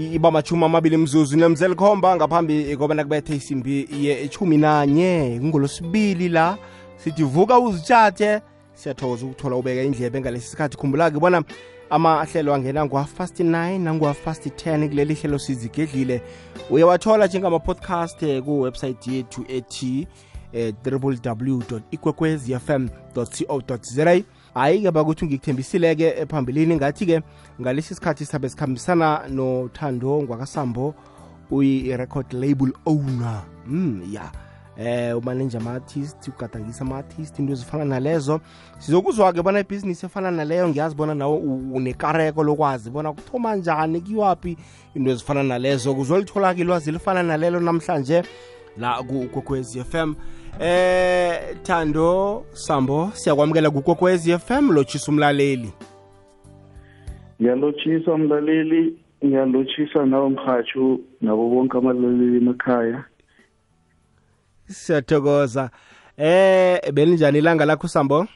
iba machumi amabili mzuzu nemzela khomba ngaphambi kobana kubethe isimbi yechumi nanye. Kungolosibili la. Sithi vuka uzitshathe siyathokoza ukuthola ubeka indlebe ngalesi sikhathi. Khumbula-ke bona amahlelo angena ngu-half past 9 nangu-half past 10 kuleli hlelo sizigedlile. Uyawathola njengama-podcast kuwebsayithi yethu ethi eh, www ikwekwezi fm co za hayi-ke bakuthi ngikuthembisile-ke phambilini. Ngathi-ke ngalesi sikhathi sabe sikhambisana nothando ngwakasambo uyi-record label owner. Mm, ya. Yeah eh umanenje ama-artist ugadangisa ama-artist into ezifana nalezo. Sizokuzwa-ke bona ibhizinisi efana naleyo ngiyazi bona nawe unekareko lokwazi bona kuthoma njani kiwaphi into ezifana nalezo. Kuzolithola-ke ilwazi elifana nalelo namhlanje la kukokwezi FM eh Thando Sambo siyakwamukela kukokwezi FM lochisa umlaleli. Ngiyalotshisa umlaleli ngiyalotshisa nawo mhatshu nabo bonke amalaleli emakhaya. Siyathokoza. Eh belinjani ilanga lakho Sambo?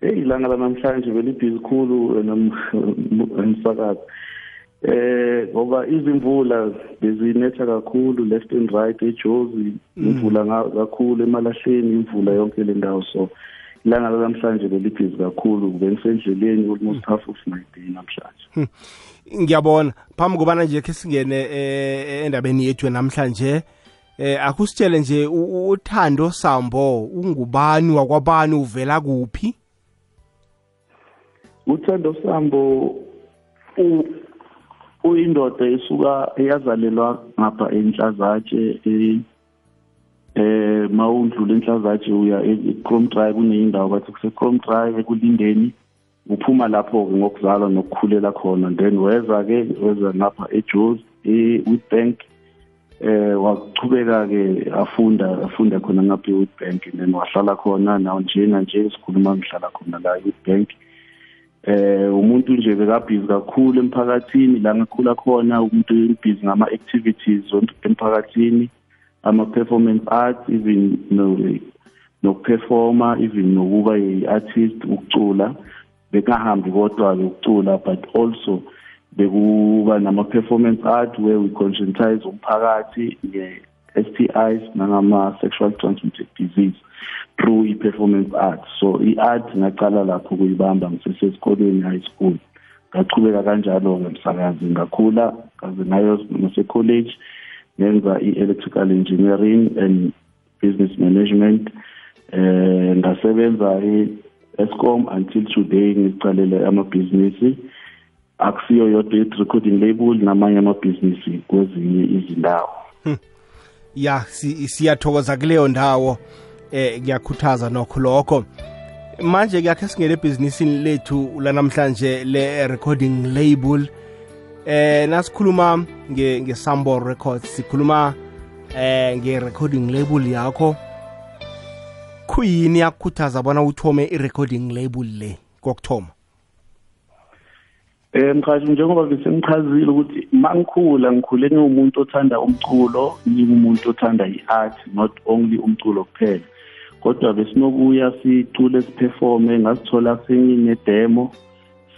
Hey ilanga lanamhlanje belibhizi khulu nomsakazi eh ngoba izimvula bezinetha kakhulu left and right eJozi imvula kakhulu emalahleni imvula yonke le ndawo. So ilanga lamhlanje belibhizi kakhulu bengisendleleni almost half of my day namhlanje. Ngiyabona. Phambi kobana nje ke singene endabeni yethu namhlanje eh akusitshele nje uthando sambo ungubani wakwabani uvela kuphi? Uthando sambo uyindoda esuka eyazalelwa ngapha enhlazatshe eh mawundlula enhlazatshe uya eChrome Drive kuneyindawo bathi kuse Chrome Drive ekulindeni uphuma lapho ke ngokuzalwa nokukhulela khona. Then weza ke weza ngapha eJozi eWitbank eh waqhubeka ke afunda afunda khona ngapha eWitbank then wahlala khona. Nawo njena nje sikhuluma ngihlala khona la eWitbank. eh umuntu nje bekabhizi kakhulu emphakathini la ngakhula khona umuntu ubhizi ngama activities emphakathini ama performance arts even no nokuperforma even nokuba yi-artist ukucula. Bekahambi kodwa ke ukucula but also bekuba nama-performance art where we conscientize umphakathi nge-STIs nangama sexual transmitted disease through i-performance art so i-art ngaqala lapho kuyibamba ngisesesikolweni high school. Ngachubeka kanjalo-ke msakazi ngakhula kaze ngayo nase-college. Ngenza i-electrical engineering and business management. Eh ngasebenza e-Eskom until today ngicalele amabhizinisi. Akusiyo yodwa i-recording label namanye amabhizinisi kwezinye izindawo. Ya siyathokoza kuleyo ndawo eh ngiyakhuthaza nokho lokho. Manje kuyakhe singene ebhizinisini lethu lanamhlanje le-recording label. Eh nasikhuluma nge-sambo records sikhuluma eh nge-recording label yakho. Kuyini yakukhuthaza bona uthome i-recording label le kokuthoma Eh mkhathi njengoba besengichazile ukuthi mangikhula ngikhule ngiwumuntu othanda umculo ngingumuntu othanda i-art not only umculo kuphela. Kodwa besinokuya sicule siperforme ngasithola sengine demo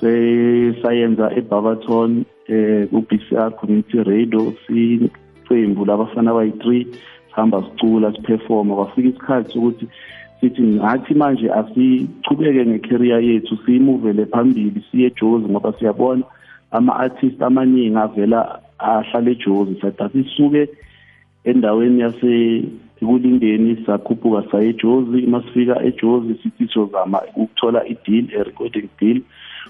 sesayenza eBarberton eh ku BCR Community Radio siqembu labafana bayi3 sihamba sicula siperforma kwafika isikhathi sokuthi sithi ngathi manje asichubeke ngecareer yethu siyimuvele phambili siye eJozi ngoba siyabona ama-artist amaningi avela ahlala eJozi. Sathi asisuke endaweni yase ekulindeni sakhuphuka saye eJozi. Masifika eJozi sithi sizama ukuthola i-deal a-recording deal.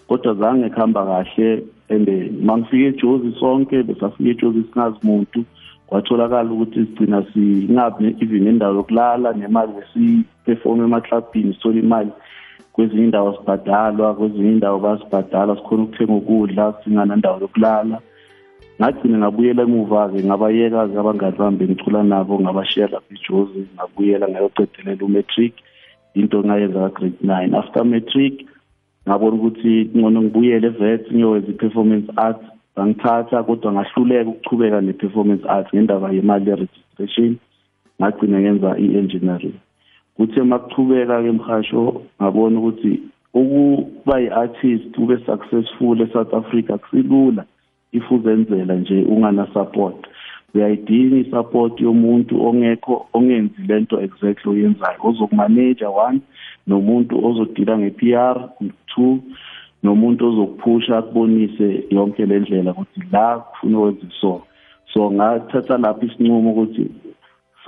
Kodwa zange kuhamba kahle and mangifike eJozi sonke besafika eJozi singazi muntu kwatholakala ukuthi sigcina singabi even nendawo yokulala nemali besiperform emaclubini sithola imali kwezinye indawo sibhadalwa kwezinye indawo basibhadala sikhona ukuthenga ukudla singanandawo yokulala. Ngagcina ngabuyela emuva-ke ngabayeka-ke abangani bami bengicula nabo ngabashiya lapha ejozi ngabuyela ngayocedelela umatric. Into ngayenza ka-grade nine. After matric ngabona ukuthi ngcono ngibuyele evet ngiyowenza i-performance arts. Bangithatha kodwa ngahluleka ukuchubeka ne-performance arts ngendaba yemali ye-registration. Ngagcina ngenza i-engineering. Kuthe makuchubeka-ke mhasho ngabona ukuthi ukuba yi-artist ube successful eSouth Africa kusilula if uzenzela nje ungana support uyayidinga isupport yomuntu ongekho ongenzi lento exactly oyenzayo. Ozokumanage one nomuntu ozodila nge-PR two nomuntu ozokuphusha akubonise yonke le ndlela ukuthi la kufuna wenze so so ngathatha lapho isinqumo ukuthi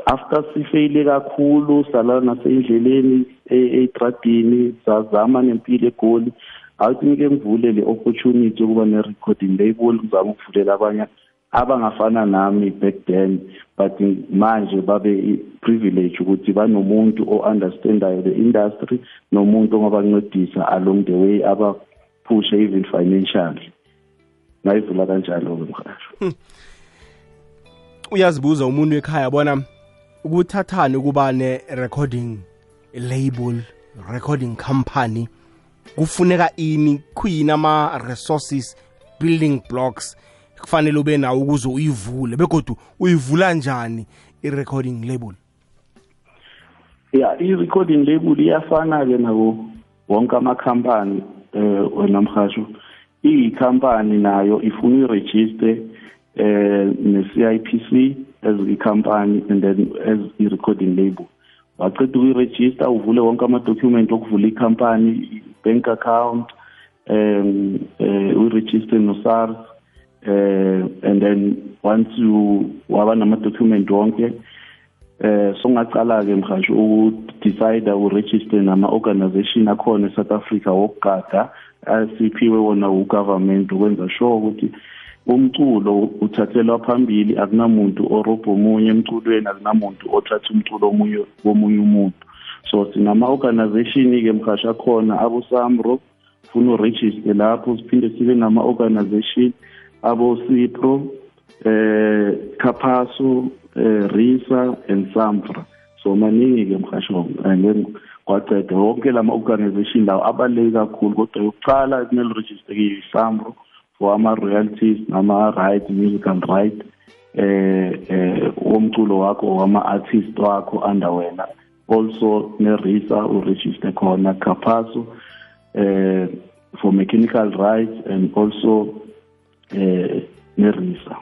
after sifeyile kakhulu sala nasendleleni eitradini sazama nempilo egoli awuthi ngike ngivule le opportunity yokuba ne-recording label ngizama ukuvulela abanye abangafana nami back then. But manje babe privilege ukuthi banomuntu o-understandayo the industry nomuntu ongabancedisa along the way abaphushe even financially ngayivula kanjalo-ke mhasho hmm. uyazibuza umuntu ekhaya bona ukuthathani ukuba ne-recording label recording company kufuneka ini kuyini ama-resources building blocks kufanele ube nawo ukuze uyivule begodwa uyivula njani i-recording label? Ya i-recording label iyafana-ke nabo wonke amakhampani. um wena mhasho iyikhampani nayo ifuna irejiste um ne-CIPC as i-company and then as i-recording label. Waceda ukuyirejista uvule wonke amadocument okuvula ikhampani bank account um uh, uyiregister no-SARS uh, and then once you waba nama-document wonke eh songaqala ke mhasho ukudecide uregister nama-organization akhona eSouth Africa wokugada asiphiwe wona ugovernment ukwenza sure ukuthi umculo uthathelwa phambili akunamuntu orobha omunye emculweni akunamuntu othatha umculo omunye womunye umuntu. So sinama-organization-ke mhasha khona abosamro funa uregister lapho siphinde sibe nama-organization abo-cipro eh kaphaso eh risa and samfra. So maningi-ke mhasho kwaceda wonke lama organization lawo abaluleke kakhulu kodwa yokuqala kumele register ki-samro for ama-royalties nama-right musical right eh eh womculo wakho wama-artist wakho under wena. Also ne-risa uregister khona kapaso eh for mechanical rights and also eh nerisa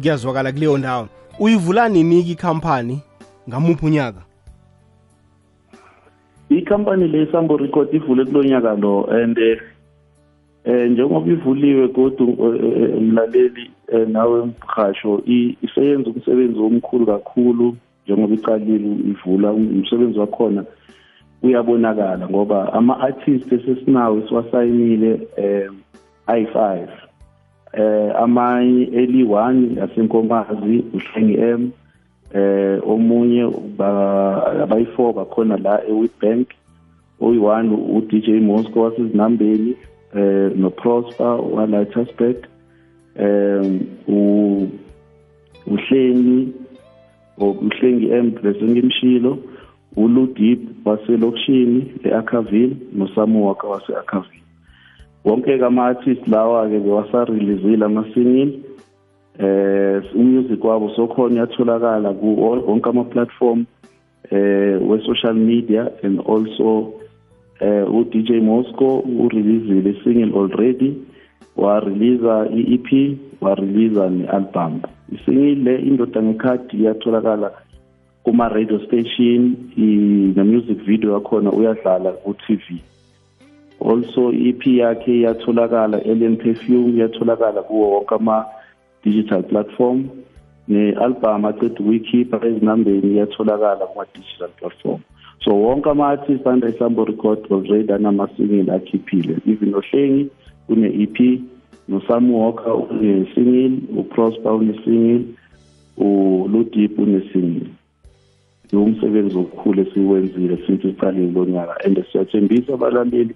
kuyazwakala kuleyo ndawo. Uyivula nini ikhampani ngamuphi unyaka? Ikhampani le sambo record ivule kulo nyaka lo and eh njengoba ivuliwe kodwa mlaleli nawe mhasho iseyenza umsebenzi omkhulu kakhulu njengoba iqalile ivula umsebenzi wakhona uyabonakala ngoba ama-artist esesinawo esiwasayinile um ayi-five. Eh amanye eli 1 yasenkomazi uhlengi M. Eh omunye abayi4 bakhona la eWitbank. Oyi1 uDJ Moscow wasezinambeni eh no Prosper waLightersburg eh u uhlengi uhlengi M besengimshilo uludip waselokishini eAkaville noSamuwaka waseAkaville wonke ama-artist lawa-ke bewasarelizile ama-single eh umusic wabo sokhona uyatholakala ku wonke ama-platform eh we-social media and also eh u-DJ Moscow ureleasile single already. Wareleasa i-EP wareleasa ne-album. Isingle le indoda ngekhadi iyatholakala kuma-radio station ne-music video yakhona uyadlala ku-TV also EP yakhe iyatholakala Alien Perfume iyatholakala kuwo wonke ama digital platform. Ne-album aceda ukuyikhipha ezinambeni iyatholakala kuma-digital platform. So wonke ama-artist under isambo record already anama-single akhiphile. Even ohlengi une-EP noSam Walker une-single uProsper une-single uLudip une-single. Umsebenzi okukhulu esiwenzile since siqalile lo nyaka and siyathembisa abalaleli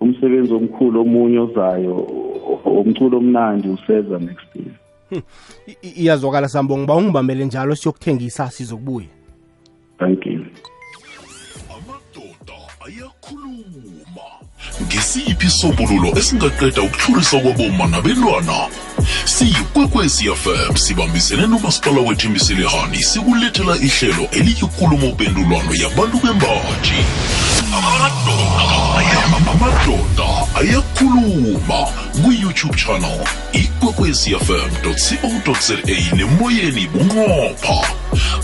umsebenzi omkhulu omunye ozayo umculo omnandi useza next year. Hmm. iyazwakala sambo ngiba ungibambele njalo siyokuthengisa sizokubuya. Thank you. Amadoda ayakhuluma. Ngesiphi isobululo esingaqeda ukuhlurisa kwaboma nabentwana? Siyikwekwezi fm sibambisene nomasipala wethembiselehani sikulethela ihlelo eliyikulumo pendulwano yabantu bembaji. Amadoda ayakhuluma kwi-youtube channel ikwekwecfm co za nemoyeni bunqopha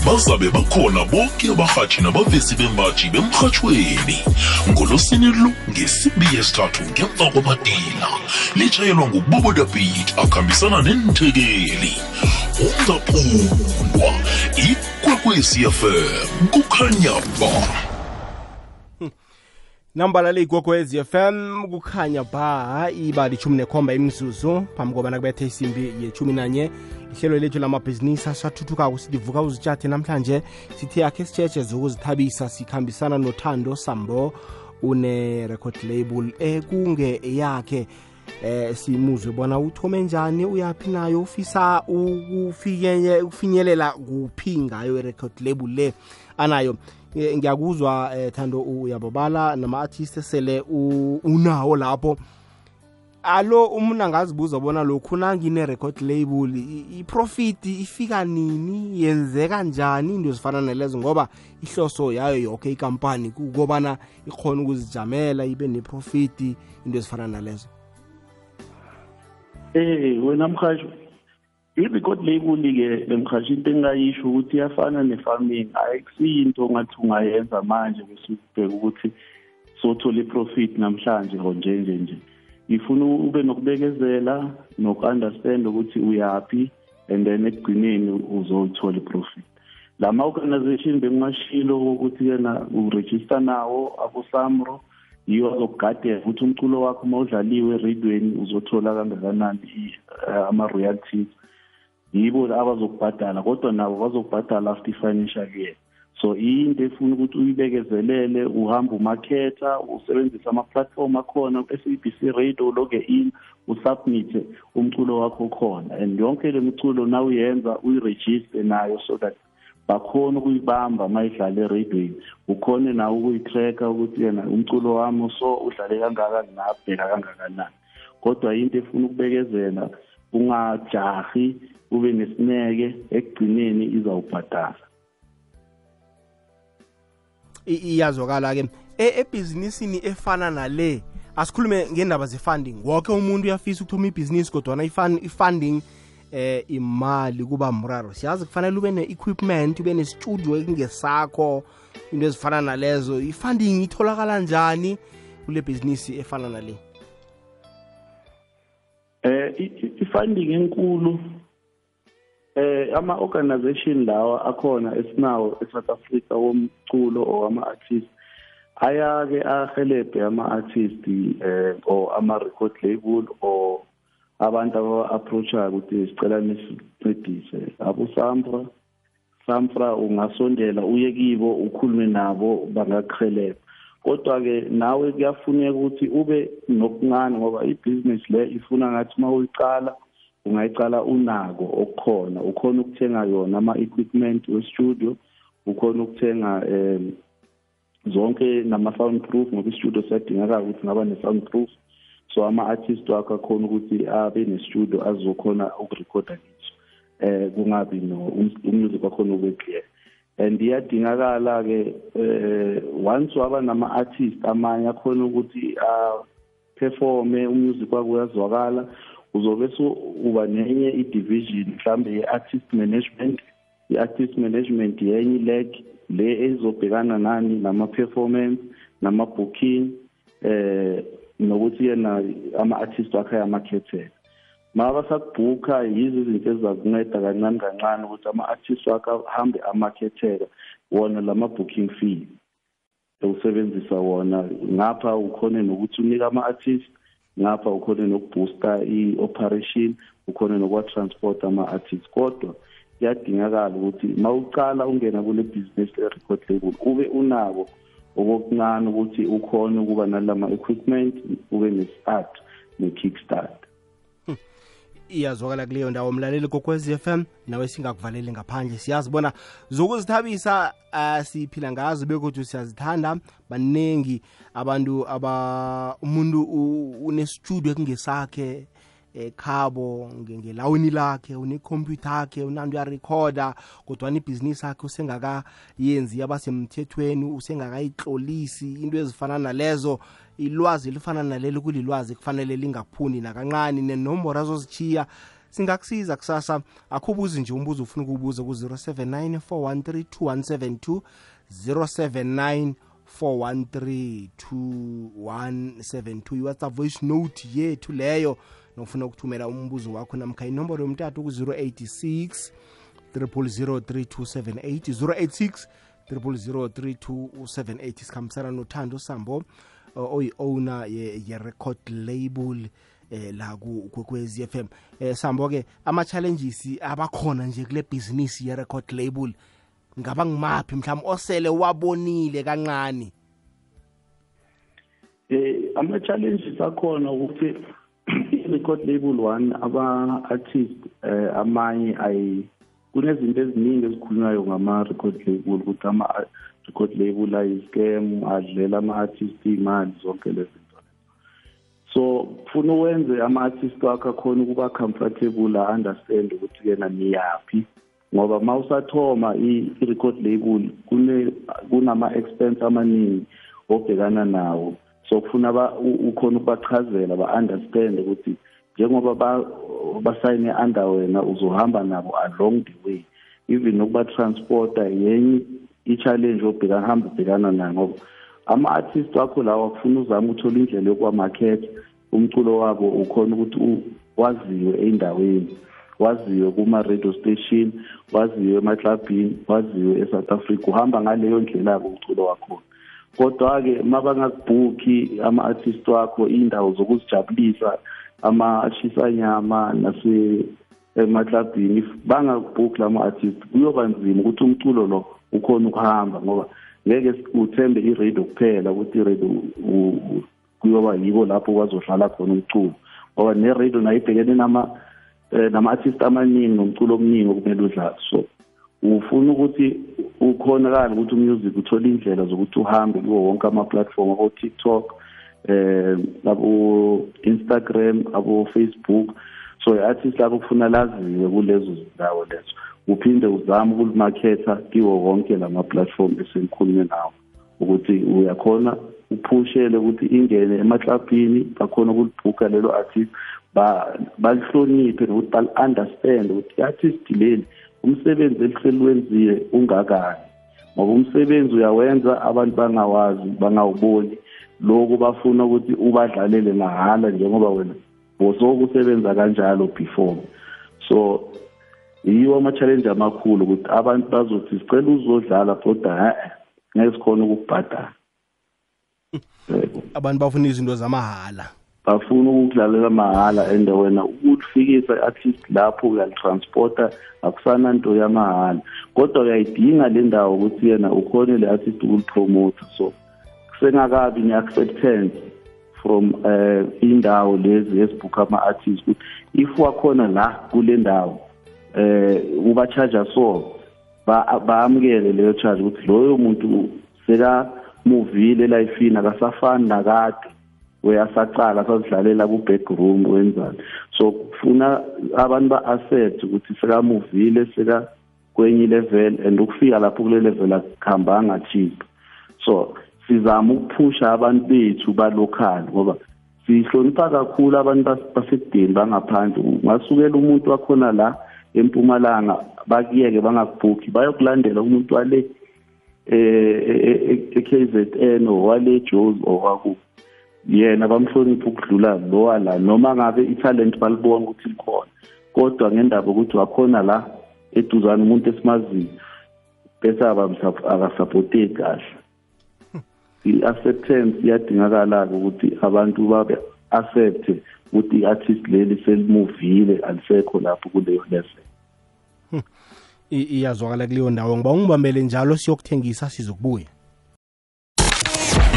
bazabe bakhona bonke abarhatshi nabavezi bembatshi bemrhatshweni ngolosini lu ngesibi yesithathu ngemva kwamadila litshayelwa ngubobodabit akhambisana nenthekeli ungaphundwa ikwekwecfm kukhanya ba nambala leyigogwez fm kukhanya ba iba lichumi nekhomba imzuzu phambi kobana kubethe isimbi yechumi nanye. Ihlelo lethu lamabhizinisi asathuthukako kusidivuka uzitshathe namhlanje. Sithi yakhe sitshetshe zokuzithabisa sikhambisana nothando sambo une-record label ekunge yakhe. Eh simuzwe bona uthome njani uyaphi nayo ufisa ukufinyelela kuphi ngayo i-record label le anayo. Ngiyakuzwa eh, thando uyabobala nama-artist sele unawo lapho. Alo umuntu angazibuza bona lokhu nangine-record label iprofit ifika nini? Yenzeka njani into zifana nalezo? Ngoba ihloso yayo yoke ikampani kukobana ikhona ukuzijamela ibe neprofit into ezifana nalezo. Eh wena mkhashi i-record label-ke bemkhashi into engingayisho ukuthi iyafana ne-farming. Ayikusiyinto ongathi ungayenza manje bese ubheka ukuthi sothola i-profit namhlanje or nje nje ifuna ube nokubekezela noku-understand ukuthi uyaphi and then ekugcineni uzoyithola i-profit. Lama organization bengingashilo ukuthi yena uregister nawo abosamro yiyo azokugadela ukuthi umculo wakho uma udlaliwe eradweni uzothola kangakanani eh, ama-royalties yibo abazokubhadala kodwa nabo bazokubhadala after i-financial year. So into efuna ukuthi uyibekezelele uhambe umakhetha usebenzise ama-platform akhona ku-sabc radio uloge in usubmit umculo wakho khona and yonke le miculo na uyenza uyirejiste nayo so that bakhona ukuyibamba uma idlale eradweni ukhone nawe ukuyitracka ukuthi yena umculo wami so udlale kangaka ngingabheka kangakanani. Kodwa into efuna ukubekezela ungajahi ube nesineke ekugcineni izawubhadala. I- iyazwakala-ke. E- ebhizinisini efana nale asikhulume ngendaba ze-funding. Woke umuntu uyafisa ukuthoma ibhizinisi kodwana ifan- i-funding eh imali kuba mraro. Siyazi kufanele ube ne-equipment ube ne-studio ekungesakho into ezifana nalezo. I-funding itholakala njani kule bhizinisi efana nale? Eh i-funding enkulu eh ama organization lawa akhona esinawo eSouth Africa womculo or ama artists ayake ahelebhe ama artists eh or ama record label or abantu aba approacha ukuthi sicela nisincedise. Abo Samra Samfra ungasondela uye kibo ukhulume nabo bangakuhelebha kodwa ke nawe kuyafuneka ukuthi ube nokuncane ngoba ibusiness le ifuna ngathi uma uyiqala ungayicala unako okukhona. Ukhona ukuthenga yona ama equipment we studio ukhona ukuthenga em zonke nama soundproof ngoba i-studio siyadingakala ukuthi ngaba ne-soundproof. So ama-artist wakho akhona ukuthi abe ne-studio azokhona ukurekhoda kiso. Eh kungabi no um- umusic wakhona ube clear. And iyadingakala ke eh once waba nama artist amanye akhona ukuthi a performe umusic wakho uyazwakala uzobe uba nenye i-division mhlambe ye-artist management i-artist management yenye leg le ezobhekana nani nama-performance nama-booking eh nokuthi yena ama-artist wakhe ayamakhethela ma basakubhukha yizo izinto ezizakunceda kancane kancane ukuthi ama-artist wakhe ahambe amakhetheka wona lama-booking fee usebenzisa wona. Ngapha ukhone nokuthi unike ama-artist ngapha ukhone nokubooster i-operation ukhone nokwa-transport ama-artist kodwa kuyadingakala ukuthi ma uqala ungena kule business le-record label ube unako okokuncane ukuthi ukhone ukuba nalama equipment ube ne-start ne-kickstart. Iyazwakala kuleyo ndawo. Mlaleli kokwez FM nawe singakuvaleli ngaphandle. Siyazi bona zokuzithabisa uh, siphila ngazo bekodwa siyazithanda. Baningi abantu aba umuntu u- unestudio ekungesakhe ekhabo ngelawini lakhe unekhompyutha yakhe unanto uyarekhoda kodwana ibhizinisi yakhe usengakayenzi yaba semthethweni usengakayitlolisi. Into ezifana nalezo ilwazi lifana naleli kulilwazi kufanele lingaphuni nakancane nenomboro azozichiya singakusiza kusasa akhubuzi nje umbuzo ufuna ukuwubuza ku-079 413 2172 079 413 iwhatsapp voice note yethu leyo nofuna ukuthumela umbuzo wakho namkha inomboro yomtatu ku-086 0003278 086 0003278 sikhambisana nothando sambo uh, oyi-owner ye-record label eh la kwekwezi FM eh sambo ke ama challenges abakhona nje kule business ye record label ngaba ngimaphi? Mhlawumbe osele wabonile kancane. Eh ama challenges akhona ukuthi i-record label one aba-artist eh amanye ay kunezinto eziningi ezikhulunywayo ngama-record label ukuthi ama-record label ayi-scam adlela ama-artist iy'mali zonke lezi zinto so kufuna uwenze ama-artist wakho akhona ukuba comfortable a-understand ukuthi kena niyaphi. Ngoba ma usathoma i-record label kunama-expense amaningi obhekana nawo. So kufuna ukhona ukubachazela ba-understand ukuthi njengoba basayine under wena uzohamba nabo along the way. Even nokuba-transporta yenye i-challenge obhekana hamba ubhekana nayo ngoba ama-artist wakho lawa kufuna uzame uthola indlela yokuwamakhetha umculo wabo ukhona ukuthi waziwe ey'ndaweni waziwe kuma-radio station waziwe emaklabhini waziwe e-south africa uhamba ngaleyo ndlela-ke umculo wakhona. Kodwa-ke uma bangakubhukhi ama-artist wakho iy'ndawo zokuzijabulisa ama-shisanyama nasemaklabhini bangakubhukhi lama-artist kuyoba nzima ukuthi umculo lo ukhona ukuhamba ngoba ngeke uthembe i-radio kuphela ukuthi i-radio kuyoba yibo lapho kwazodlala khona umculo. Ngoba ne-radio nayo ibhekene nama nama-artist amaningi nomculo omningi okumele udlale. So ufuna ukuthi ukhonakala ukuthi umusic uthole indlela zokuthi uhambe kuwo wonke ama-platform abo-tiktok eh abo-instagram abo-facebook. So i-artist lakho kufuna laziwe kulezo zindawo lezo. Uphinde uzame ukulimakhetha kiwo wonke la ma-platform esenikhulume nawo. Ukuthi uyakhona uphushele ukuthi ingene emaklabhini bakhona ukulibhukha lelo artist balihloniphe nokuthi bali-understand ukuthi i-artist leli umsebenzi elihleliwenzile ungakani. Ngoba umsebenzi uyawenza abantu bangawazi bangawuboni. Lokhu bafuna ukuthi ubadlalele mahala njengoba wena bosokusebenza kanjalo before. So yiwo ama-challenge amakhulu ukuthi abantu bazothi sicela uzodlala kodwa e-e ngeke sikhona ukukubhadala. Abantu bafuna izinto zamahala. Bafuna ukudlalela mahhala and wena ukulifikisa at least lapho uyalitransporta akusana nto yamahala. Kodwa uyayidinga le ndawo ukuthi yena ukhone le artist ukulipromote so kusengakabi ne-acceptance from uh, indawo lezi ezibhukha ama-artist ukuthi if wakhona la kule ndawo eh uba-charger so bamukele leyo charge ukuthi loyo muntu sekamuvile elifini akasafani nakade uyasaqala sazidlalela ku-backroom wenzani? So kufuna abantu ba-accept ukuthi sekamuvile seka kwenye ilevel and ukufika lapho kule level akuhambanga cheap so sizama ukuphusha abantu bethu balocal ngoba sihlonipha kakhulu abantu basekudeni bangaphandle. Ungasukela umuntu wakhona la empumalanga bakuyeke bangakubhukhi bayokulandela umuntu wale eh e-KZN owale Joes owaku yena bamhlonipha ukudlula lo wala noma ngabe italent balibona ukuthi likhona. Kodwa ngendaba ukuthi wakhona la eduzana umuntu esimaziyo bese akasupporteki kahle. I-acceptance iyadingakala-ke ukuthi abantu babe accept ukuthi i-artist leli selimuvile alisekho lapho kuleyo level. Iyazwakala kuleyo ndawo. Ngiba ungibambele njalo siyokuthengisa sizokubuya.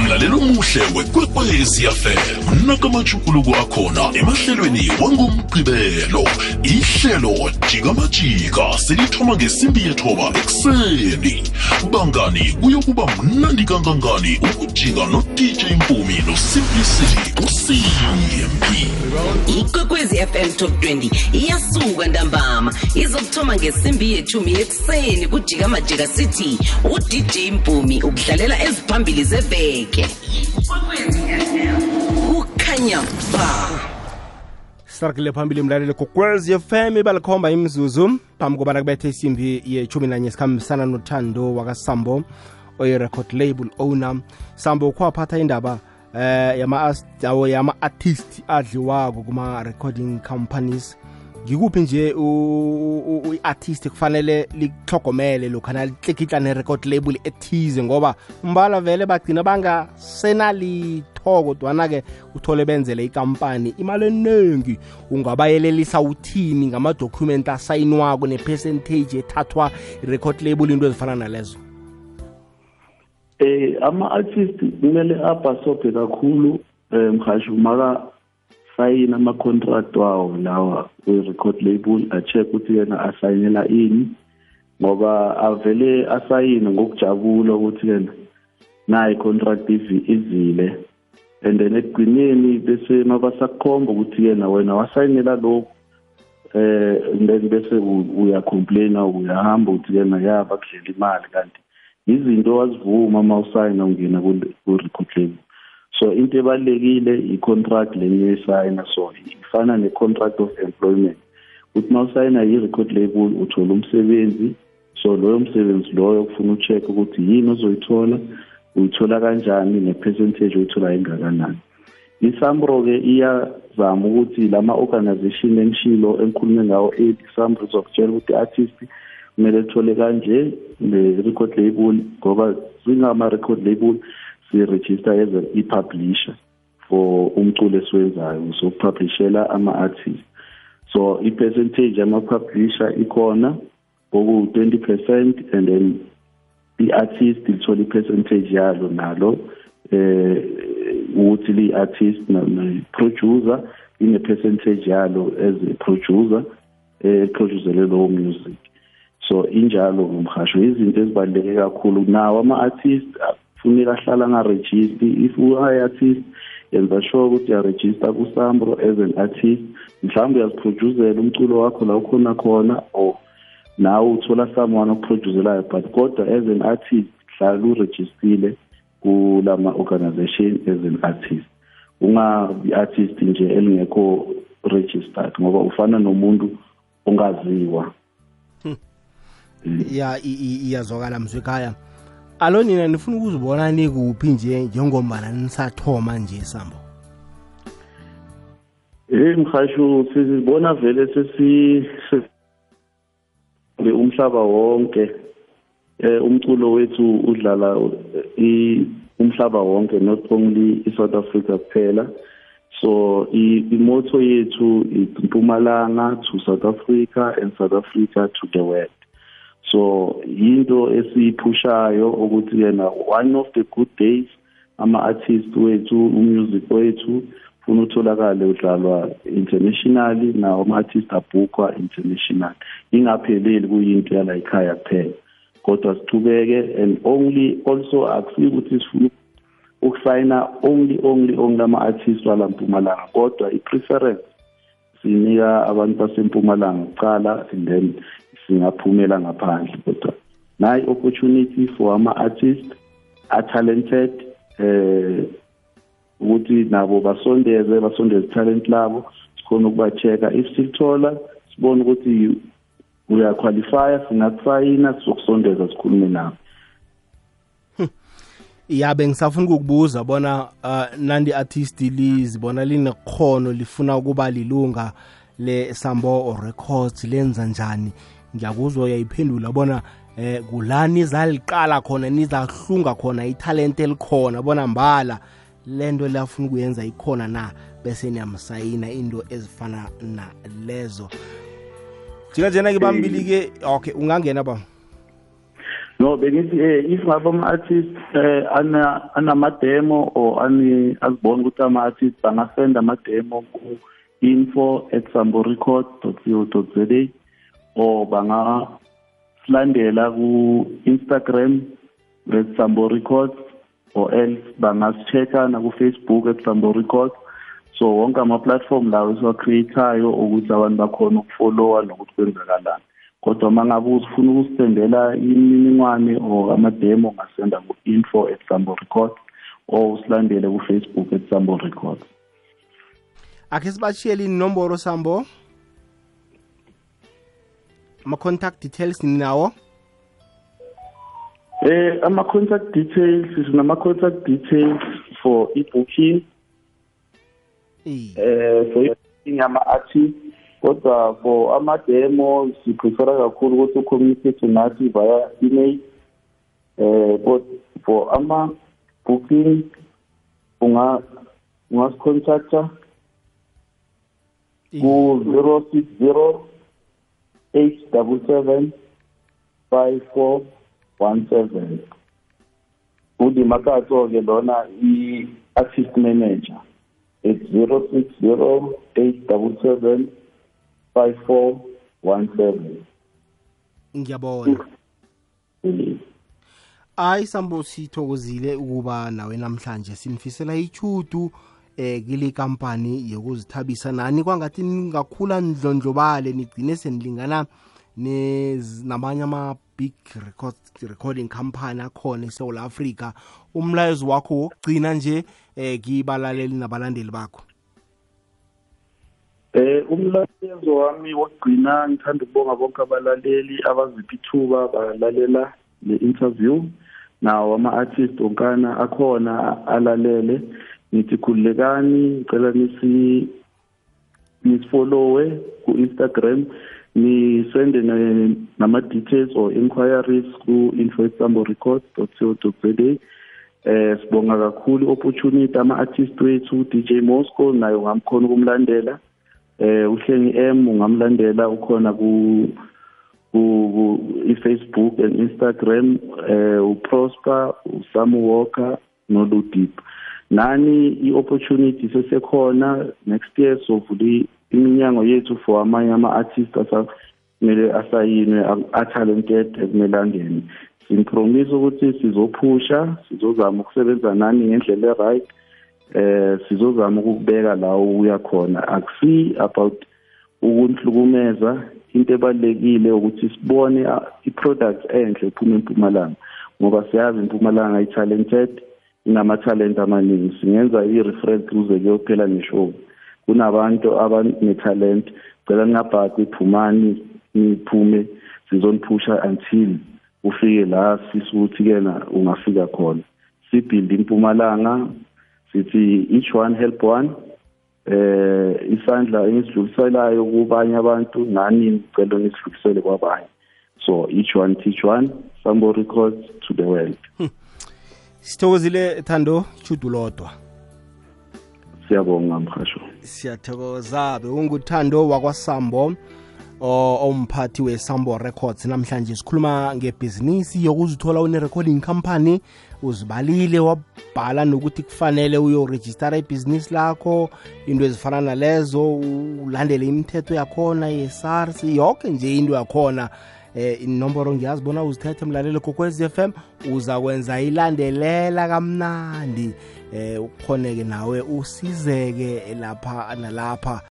Mlalelo omuhle wekwekwezi fm nakamajukuluko akhona emahlelweni wangomgqibelo. Ihlelo jikamajika selithoma ngesimbi yethoba ekuseni. Bangani kuyokuba mnandi kangangani ukujika no-dj mpumi nosimplicity ucmp ikwekwezi fm top 20 iyasuka ntambama izokuthoma ngesimbi yethumi ekuseni kujika majika city udj mpumi ukudlalela eziphambili zeveke. Yakhe kukhanya ba. Sirakile phambili mlaleli gogwez fm ibalikhomba imzuzu phambi kobana kubethe isimbi yechumi nanye sikhambisana nothando wakasambo oyi-record label owner. Sambo ukhwaphatha indaba eh yama yama-artist adliwako kuma-recording companies. Ngikuphi nje i-artist kufanele lihlogomele lokhana lihlekitla ne-record label ethize? Ngoba mbala vele bagcina bangasenalitho kodwana-ke uthole benzele ikampani imali eningi ungabayelelisa uthini ngamadocument asayinwako ne-percentage ethathwa i-record label into ezifana nalezo? Eh ama-artist kumele abhasobhe kakhulu um mhasho maka sayina ama-contract wawo lawa we-record label a-check ukuthi yena asayinela ini ngoba avele asayine ngokujabula ukuthi yena nayi contract izile. And then ekugcineni bese mabasakukhomba ukuthi yena wena wasayinela lokhu eh then bese uyacomplaina uyahamba ukuthi yena yaba kudlela imali. Kanti izinto wazivuma uma usayina ungena ku-record label so into ebalekile i-contract lenye esayina so ifana ne-contract of employment. Ukuthi uma usayina i-record label uthola umsebenzi. So loyo msebenzi loyo kufuna ucheck ukuthi yini ozoyithola. Uyithola kanjani ne-percentage oyithola engakanani. Isambro-ke iyazama ukuthi lama-organization engishilo engikhulume ngawo eight isambro izokutshela ukuthi i-artist kumele thole kanje ne-record label ngoba singama-record label siregister as i-publisher for umculo esiwenzayo sokupublishela ama-artist. So i-percentage yama-publisher ikhona oku-twenty percent and then i-artist lithola i-percentage yalo nalo eh ukuthi li-artist ne-producer ine-percentage yalo as a producer eproducele lowo music. So injalo ngomhasho izinto ezibaluleke kakhulu. Nawo ama-artist kufuneka ahlala angaregister if uyi-artist yenza sure ukuthi uyaregister kusambro as an artist. Mhlawumbe uyaziproducela umculo wakho la ukhona khona or nawe uthola someone okuproducelayo but kodwa as an artist hlala urejistile kulama organization as an artist. Ungabi artist nje elingekho registered ngoba ufana nomuntu ongaziwa. Ya iyazwakala mzwekhaya alo nina nifuna ukuzibona nikuphi nje njengombana nisathoma nje sambo? Eh mkhashu sizibona vele sesi umhlaba wonke eh umculo wethu udlala umhlaba wonke not only iSouth Africa kuphela. So imoto yethu impumalanga to South Africa and South Africa to the world. So yinto esiyiphushayo ukuthi yena one of the good days ama artists wethu umusic wethu funa utholakale udlalwa internationally nawo ama artists abhukwa international. Ingapheleli kuyinto yala ekhaya kuphela kodwa sichubeke and only also akusiyi ukuthi sifuna ukusayina only only only ama artists wala Mpumalanga kodwa i preference sinika abantu basempumalanga kuqala and then singaphumela ngaphandle kodwa nayi opportunity for ama artists are talented eh ukuthi nabo basondeze basondeze talent labo sikhona ukuba-check-a. If silithola sibone ukuthi uyaqualifya singakusayina sizokusondeza sikhulume nabo. Yabe ngisafuna ukukubuza bona uh, nandi artist lizibona linekhono lifuna ukuba lilunga le sambo records lenza njani? Ngiyakuzwa uyayiphendula bona eh kulani zaliqala khona nizahlunga khona italent elikhona bona mbala lento lafuna ukuyenza ikhona na bese niyamsayina into ezifana nalezo. Jika jena ke bambili ke okay ungangena ba no bengithi eh if ngaba ama artist eh ana anama demo or ani azibona ukuthi ama artist bangasenda ama demo ku info@samborecord.co.za or banga silandela ku Instagram at Sambo Records or else bangasichecka na ku Facebook at Sambo Records so wonke ama platform lawo esiwacreatayo ukuthi abantu bakhona ukufollowa nokuthi kwenzakalani. Kodwa mangabe usifuna ukusendela imininingwane or ama demo ngasenda ku info@samborecords or usilandele ku-facebook at sambo records akhe sibashiyele inomboro sambo? Ama-contact details ninawo? Eh ama contact details sinama contact details for ebooking. Eh for ingama artists kodwa for ama demo siprefera kakhulu ukuthi ucommunicate nathi via email. Eh but for ama booking unga ungasicontacta ku 060 877 54 17 Budi Makato-ke lona i-assist manager at 060 877 ngiyabona. Ayi sambo sithokozile ukuba nawe namhlanje. Sinifisela ichudu eh kile kampani yokuzithabisa. Nani kwangathi ningakhula ndlondlobale nigcine senilingana namanye ama-big record, recording company akhona eSouth Africa umlayezo wakho wokugcina nje eh kibalaleli nabalandeli bakho. Eh umlayezo wami wokugcina ngithanda ukubonga bonke abalaleli abazipha ithuba balalela le interview nawo ama-artist onkana akhona alalele. Ngithi khululekani ngicela nisi nisifollowe ku-instagram nisende ne- nama-details or inquiries ku-info@samborecords co za eh sibonga kakhulu opportunity ama-artist wethu DJ Moscow naye ungamkhona ukumlandela. Eh uhlengi M ungamlandela ukhona ku ku ku- i-Facebook and Instagram. Eh uProsper uSamu Walker noLudip nani i-opportunity sesekhona next year sovula iminyango yethu for amanye ama-artist asamele asayinwe a-talented ekumele angene simpromise ukuthi sizophusha sizozama ukusebenza nani ngendlela e-right eh sizozama ukubeka la uya khona. Akusi about ukunhlukumeza. Into ebalekile ukuthi sibone ah, i-product enhle iphuma empumalanga ngoba siyazi impumalanga i-talented inama talent amaningi. Singenza i-reference kuze kuyophela neshow kunabantu abane-talent. Cela ningabhaqi iphumani niphume sizoniphusha until ufike la sisa ukuthi kena ungafika khona. Sibuild impumalanga sithi each one help one. Eh isandla engisidluliselayo kubanye abantu nani ngicela nisidlulisele kwabanye. So each one teach one sambo records to the world. Sithokozile thando ichudu lodwa. Siyabonga mhasho siyathokoza bekunguthando wakwasambo. O- omphathi wesambo records. Namhlanje sikhuluma ngebhizinisi yokuzithola une-recording company. Uzibalile wabhala nokuthi kufanele uyorejistara ibhizinisi lakho into ezifana nalezo ulandele imithetho yakhona ye-sars yonke nje into yakhona. Eh inomboro ngiyazibona uzithethe mlaleli kokwez FM uza kwenza ilandelela kamnandi. Eh ukhoneke nawe usizeke lapha nalapha.